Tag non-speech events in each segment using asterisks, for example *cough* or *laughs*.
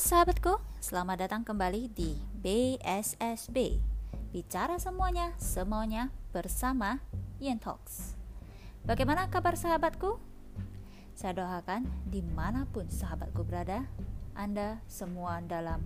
Sahabatku, selamat datang kembali di BSSB Bicara semuanya, semuanya bersama Yen Talks. Bagaimana kabar sahabatku? Saya doakan di mana pun sahabatku berada Anda semua dalam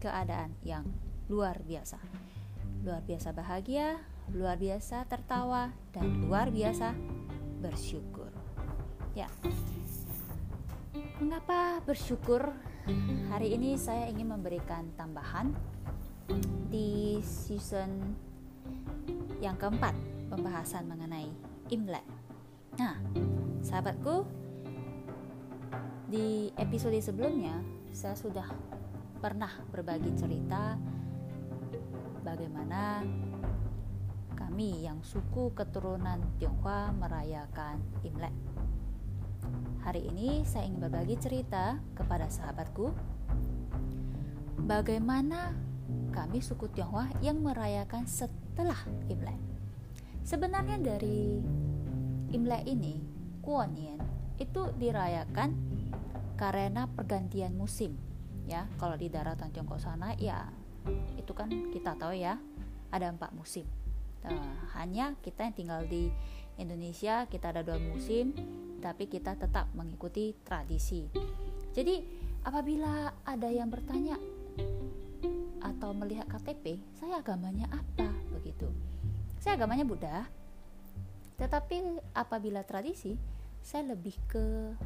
keadaan yang luar biasa. Luar biasa bahagia, luar biasa tertawa, dan luar biasa bersyukur. Ya, mengapa bersyukur Hari ini saya ingin memberikan tambahan di season yang keempat pembahasan mengenai Imlek. Nah, sahabatku, di episode sebelumnya saya sudah pernah berbagi cerita bagaimana kami yang suku keturunan Tionghoa merayakan Imlek. Hari ini saya ingin berbagi cerita kepada sahabatku bagaimana kami suku Tionghoa yang merayakan setelah Imlek. Sebenarnya dari Imlek ini, Kuonian itu dirayakan karena pergantian musim. Ya, kalau di daratan Tiongkok sana ya itu kan kita tahu ya ada empat musim. Nah, hanya kita yang tinggal di Indonesia kita ada dua musim tapi kita tetap mengikuti tradisi. Jadi, apabila ada yang bertanya atau melihat KTP, saya agamanya apa begitu? Saya agamanya Buddha. Tetapi apabila tradisi, saya lebih ke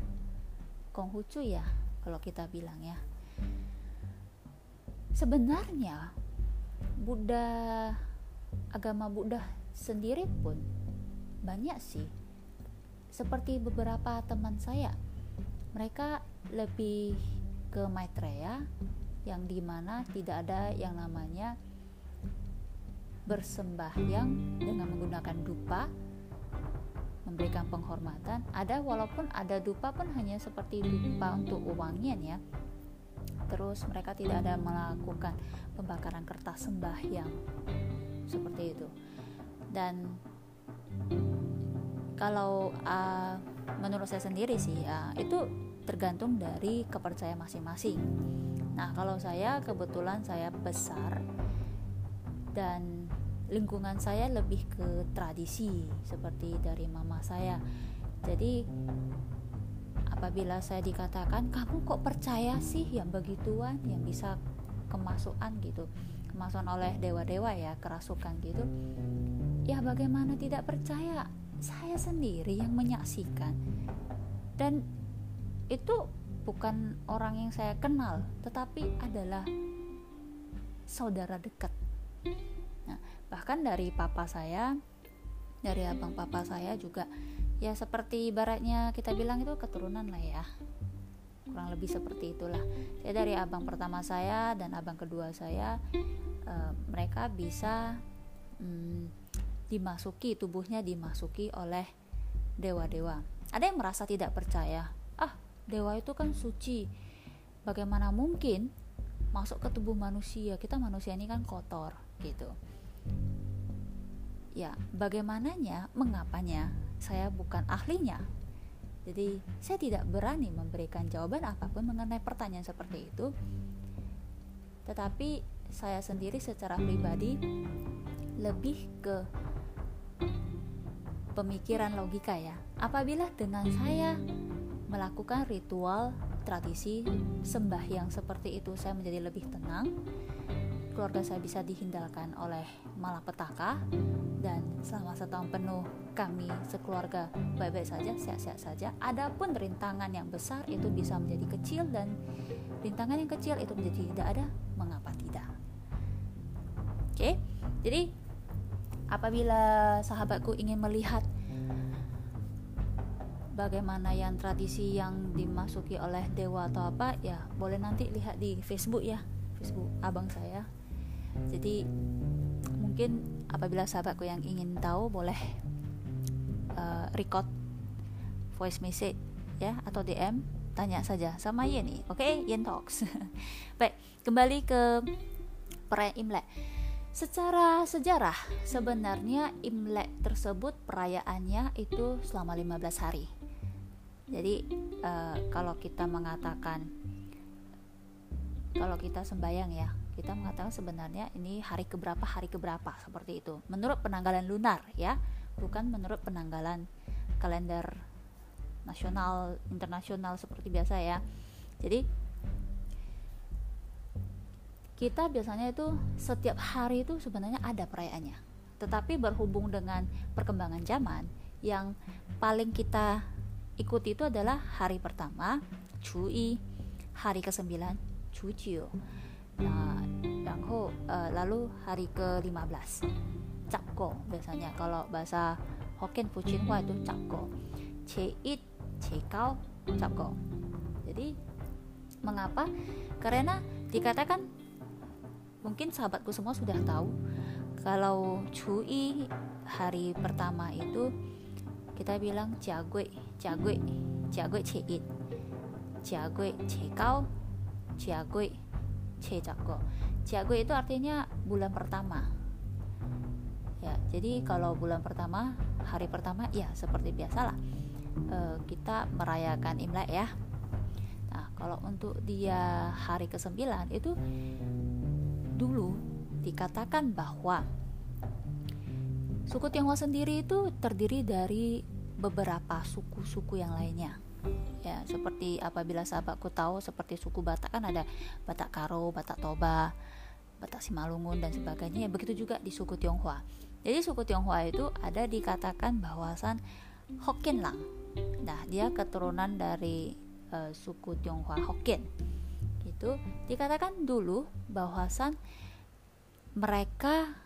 Konghucu ya, kalau kita bilang ya. Sebenarnya Buddha agama Buddha sendiri pun banyak sih. Seperti beberapa teman saya mereka lebih ke Maitreya yang di mana tidak ada yang namanya bersembahyang dengan menggunakan dupa memberikan penghormatan. Ada walaupun ada dupa pun hanya seperti dupa untuk uangnya ya. Terus mereka tidak ada melakukan pembakaran kertas sembahyang. Seperti itu. Dan kalau uh, menurut saya sendiri sih uh, itu tergantung dari kepercayaan masing-masing. Nah, kalau saya kebetulan saya besar dan lingkungan saya lebih ke tradisi seperti dari mama saya. Jadi apabila saya dikatakan kamu kok percaya sih yang begituan yang bisa kemasukan gitu kemasukan oleh dewa-dewa ya kerasukan gitu ya bagaimana tidak percaya? Saya sendiri yang menyaksikan. Dan itu bukan orang yang saya kenal tetapi adalah saudara dekat. Nah, bahkan dari papa saya dari abang papa saya juga ya seperti ibaratnya kita bilang itu keturunan lah ya. Kurang lebih seperti itulah. Saya dari abang pertama saya dan abang kedua saya e, mereka bisa hmm, dimasuki tubuhnya dimasuki oleh dewa-dewa. Ada yang merasa tidak percaya, ah dewa itu kan suci, bagaimana mungkin masuk ke tubuh manusia? Kita manusia ini kan kotor gitu. Ya, bagaimananya, mengapanya? Saya bukan ahlinya. Jadi, saya tidak berani memberikan jawaban apa pun mengenai pertanyaan seperti itu. Tetapi saya sendiri secara pribadi lebih ke pemikiran logika ya. Apabila dengan saya melakukan ritual tradisi sembahyang seperti itu saya menjadi lebih tenang, keluarga saya bisa dihindarkan oleh malapetaka dan selama setahun penuh kami sekeluarga baik-baik saja, sehat-sehat saja. Adapun rintangan yang besar itu bisa menjadi kecil dan rintangan yang kecil itu menjadi tidak ada, mengapa tidak? Oke. Jadi apabila sahabatku ingin melihat bagaimana yang tradisi yang dimasuki oleh dewa atau apa ya boleh nanti lihat di Facebook ya Facebook abang saya. Jadi mungkin apabila sahabatku yang ingin tahu boleh uh, record voice message ya atau DM tanya saja sama Yeni oke? Okay? Yen Talks. *laughs* Baik kembali ke perayaan Imlek Secara sejarah, sebenarnya Imlek tersebut perayaannya itu selama 15 hari. Jadi uh, kalau kita mengatakan kalau kita sembayang ya kita mengatakan sebenarnya ini hari keberapa hari keberapa seperti itu menurut penanggalan lunar ya bukan menurut penanggalan kalender nasional internasional seperti biasa ya jadi kita biasanya itu setiap hari itu sebenarnya ada perayaannya. Tetapi berhubung dengan perkembangan zaman yang paling kita ikuti itu adalah hari pertama Cui. Hari ke-9 Cucio nah uh, lalu hari ke-15 Capko biasanya. Kalau bahasa Hokkien Fuchinhua itu Capko. Ceit Cekau Capko. Jadi mengapa? Karena dikatakan mungkin sahabatku semua sudah tahu kalau cui hari pertama itu kita bilang jagwe jagwe jagwe ceit jagwe cekau jagwe cejako jagwe itu artinya bulan pertama. Ya jadi kalau bulan pertama hari pertama ya seperti biasalah e, kita merayakan imlek ya. Nah kalau untuk dia hari ke sembilan itu dulu dikatakan bahwa suku Tionghoa sendiri itu terdiri dari beberapa suku-suku yang lainnya. Ya seperti apabila sahabatku tahu seperti suku Batak kan ada Batak Karo, Batak Toba, Batak Simalungun dan sebagainya. Ya begitu juga di suku Tionghoa. Jadi suku Tionghoa itu ada dikatakan bahwasan Hokkien Lang. Nah dia keturunan dari uh, suku Tionghoa Hokkien itu dikatakan dulu bahwasan mereka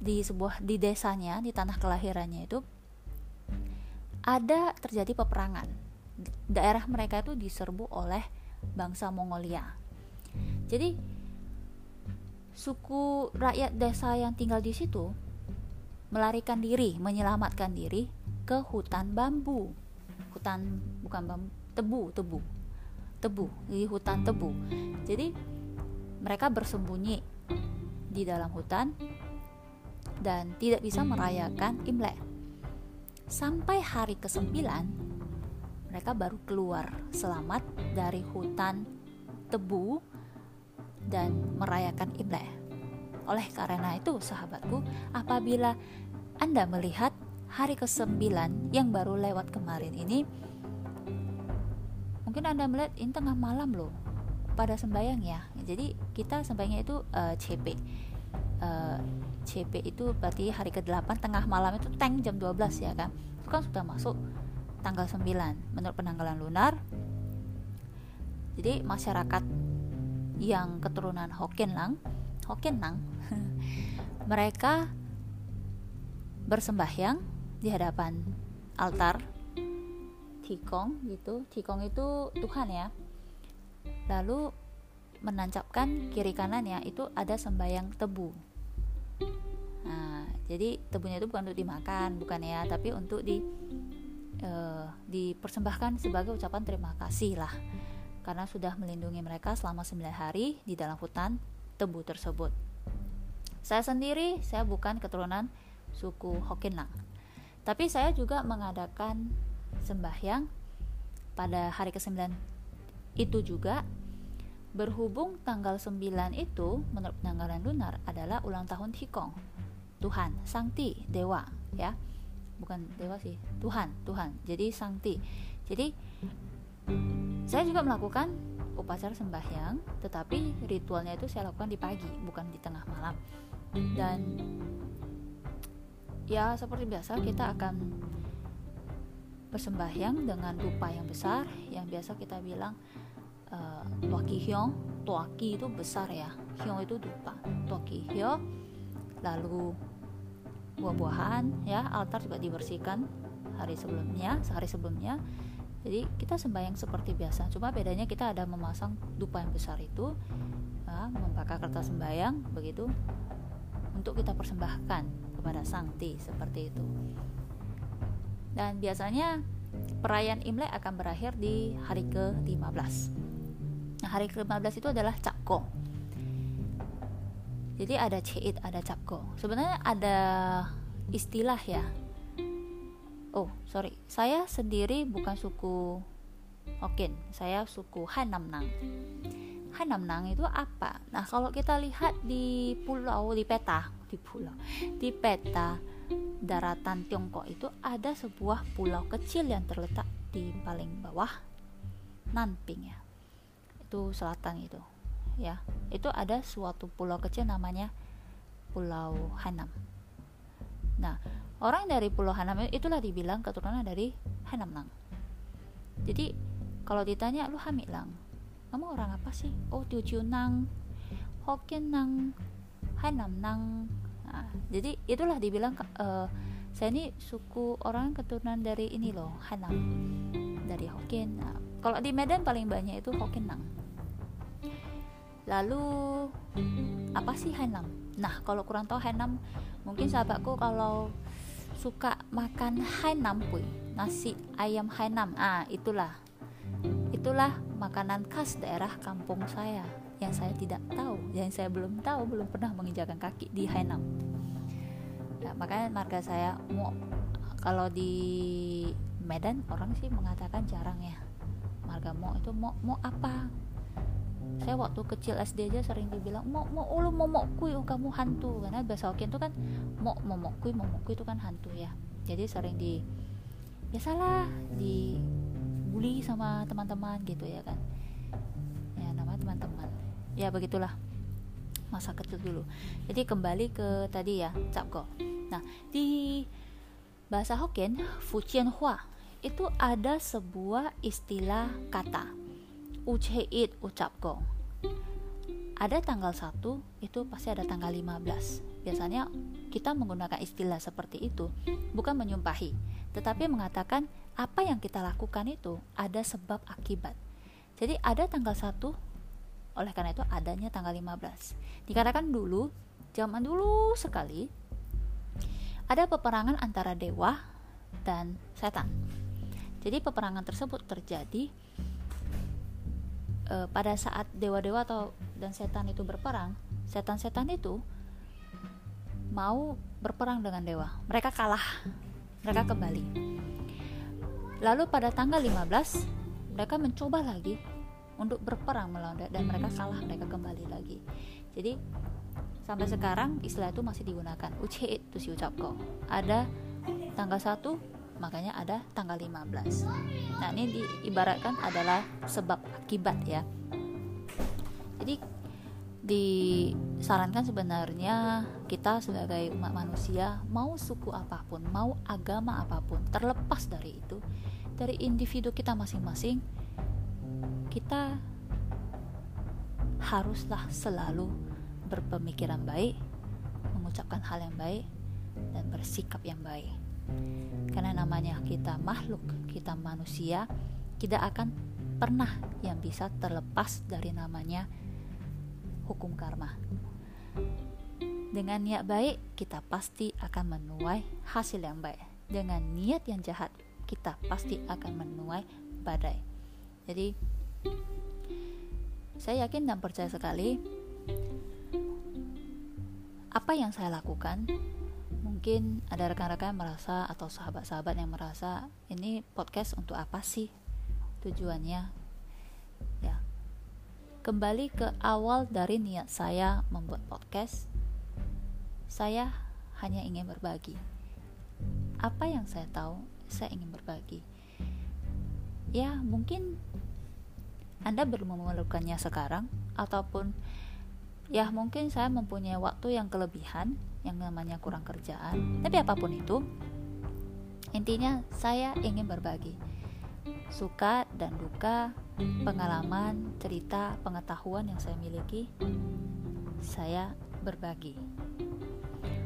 di sebuah di desanya di tanah kelahirannya itu ada terjadi peperangan. Daerah mereka itu diserbu oleh bangsa Mongolia. Jadi suku rakyat desa yang tinggal di situ melarikan diri menyelamatkan diri ke hutan bambu. Hutan bukan bambu tebu tebu tebu di hutan tebu. Jadi mereka bersembunyi di dalam hutan dan tidak bisa merayakan Imlek. Sampai hari ke-9 mereka baru keluar selamat dari hutan tebu dan merayakan Imlek. Oleh karena itu sahabatku apabila anda melihat hari ke-9 yang baru lewat kemarin ini mungkin anda melihat ini tengah malam loh pada sembahyang ya jadi kita sembahyangnya itu uh, eh, CP uh, eh, CP itu berarti hari ke-8 tengah malam itu tank jam 12 ya kan? Itu kan sudah masuk tanggal 9 menurut penanggalan lunar. Jadi masyarakat yang keturunan Hokkien Lang Hokkien Lang *laughs* mereka bersembahyang di hadapan altar tikong gitu. Tikong itu Tuhan ya. Lalu menancapkan kiri kanannya itu ada sembayang tebu. Nah jadi tebunya itu bukan untuk dimakan bukan ya tapi untuk di uh, dipersembahkan sebagai ucapan terima kasih lah. Karena sudah melindungi mereka selama 9 hari di dalam hutan tebu tersebut. Saya sendiri saya bukan keturunan suku Hokkien Lang. Tapi saya juga mengadakan sembahyang pada hari ke-9. Itu juga berhubung tanggal 9 itu menurut penanggalan lunar adalah ulang tahun Hikong Tuhan, Sangti, Dewa ya. Bukan Dewa sih, Tuhan, Tuhan. Jadi Sangti jadi saya juga melakukan upacara sembahyang tetapi ritualnya itu saya lakukan di pagi bukan di tengah malam. Dan ya seperti biasa kita akan bersembahyang dengan dupa yang besar yang biasa kita bilang uh, tuaki hyong. Tuaki itu besar ya. Hyong itu dupa. Tuaki hyong lalu buah-buahan ya altar juga dibersihkan hari sebelumnya sehari sebelumnya. Jadi kita sembahyang seperti biasa. Cuma bedanya kita ada memasang dupa yang besar itu ya, membakar kertas sembahyang begitu untuk kita persembahkan kepada Sangti seperti itu dan biasanya perayaan Imlek akan berakhir di hari ke-15 nah hari ke-15 itu adalah Capko. Jadi ada Ceit, ada Capko. Sebenarnya ada istilah ya. Oh sorry. Saya sendiri bukan suku Hokkien. Saya suku Hanamnang Hanamnang itu apa? Nah, kalau kita lihat di pulau di peta, di pulau, di peta daratan Tiongkok itu ada sebuah pulau kecil yang terletak di paling bawah Nanping ya. Itu selatan itu. Ya, itu ada suatu pulau kecil namanya Pulau Hanam. Nah, orang dari Pulau Hanam itulah dibilang keturunan dari Hanamnang. Jadi, kalau ditanya lu Hamilang, kamu orang apa sih oh Teochew Nang Hokkien Nang Hanam Nang nah, jadi itulah dibilang uh, saya ini suku orang keturunan dari ini loh Hanam dari Hokkien. Nah, kalau di Medan paling banyak itu Hokkien Nang. Lalu apa sih Hanam nah kalau kurang tahu Hanam mungkin sahabatku kalau suka makan Hanam pui nasi ayam Hanam ah itulah. Itulah makanan khas daerah kampung saya yang saya tidak tahu, yang saya belum tahu, belum pernah menginjakan kaki di Hainam. Ya, makanya marga saya mau kalau di Medan orang sih mengatakan jarang ya marga mau itu mau mau apa? Saya waktu kecil SD aja sering dibilang mau mau lu mau mau kui oh, kamu hantu. Karena bahasa Hokkien itu kan mau mau mau kui mau mau kui itu kan hantu ya. Jadi sering di biasalah di bully sama teman-teman gitu ya kan. Ya nama teman-teman. Ya begitulah masa kecil dulu. Jadi kembali ke tadi ya capko nah di bahasa Hokkien Fujian Hua itu ada sebuah istilah kata uceit ucapko ada tanggal 1 itu pasti ada tanggal 15 biasanya kita menggunakan istilah seperti itu bukan menyumpahi tetapi mengatakan apa yang kita lakukan itu ada sebab akibat. Jadi ada tanggal 1 oleh karena itu adanya tanggal 15. Dikatakan dulu, zaman dulu sekali ada peperangan antara dewa dan setan. Jadi peperangan tersebut terjadi e, pada saat dewa-dewa atau dan setan itu berperang, setan-setan itu mau berperang dengan dewa. Mereka kalah. Mereka kembali Lalu pada tanggal 15 mereka mencoba lagi untuk berperang melawan dan mereka kalah mereka kembali lagi. Jadi sampai sekarang istilah itu masih digunakan. Uce itu si ucapko. Ada tanggal 1 makanya ada tanggal 15. Nah, ini diibaratkan adalah sebab akibat ya. Jadi disarankan sebenarnya kita sebagai umat manusia mau suku apa pun, mau agama apa pun, terlepas dari itu, dari individu kita masing-masing, kita haruslah selalu berpemikiran baik, mengucapkan hal yang baik, dan bersikap yang baik. Karena namanya kita makhluk, kita manusia, tidak akan pernah yang bisa terlepas dari namanya hukum karma. Dengan niat baik, kita pasti akan menuai hasil yang baik. Dengan niat yang jahat, kita pasti akan menuai badai. Jadi, saya yakin dan percaya sekali apa yang saya lakukan mungkin ada rekan-rekan merasa atau sahabat-sahabat yang merasa ini podcast untuk apa sih tujuannya ya kembali ke awal dari niat saya membuat podcast, saya hanya ingin berbagi. Apa yang saya tahu, saya ingin berbagi. Ya, mungkin Anda belum memerlukannya sekarang, ataupun ya mungkin saya mempunyai waktu yang kelebihan, yang namanya kurang kerjaan. Tapi apa pun itu, intinya saya ingin berbagi. Suka dan duka pengalaman, cerita, pengetahuan yang saya miliki, saya berbagi.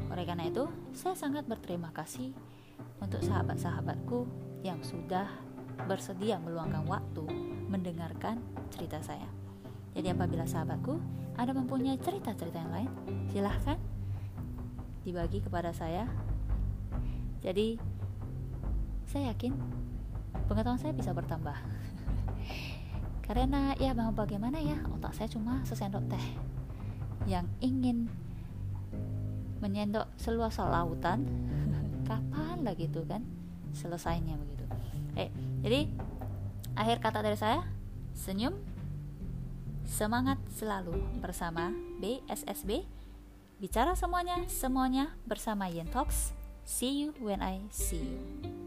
Oleh karena itu, saya sangat berterima kasih untuk sahabat-sahabatku yang sudah bersedia meluangkan waktu mendengarkan cerita saya. Jadi apabila sahabatku ada mempunyai cerita-cerita yang lain, silahkan dibagi kepada saya. Jadi saya yakin pengetahuan saya bisa bertambah. *laughs* Karena ya mau bagaimana ya otak saya cuma sesendok teh yang ingin menyendok seluas lautan. *laughs* Kapan lah gitu kan? Selesainya begitu. Eh jadi akhir kata dari saya senyum Semangat selalu bersama BSSB. Bicara semuanya, semuanya bersama Yen Talks. See you when I see you.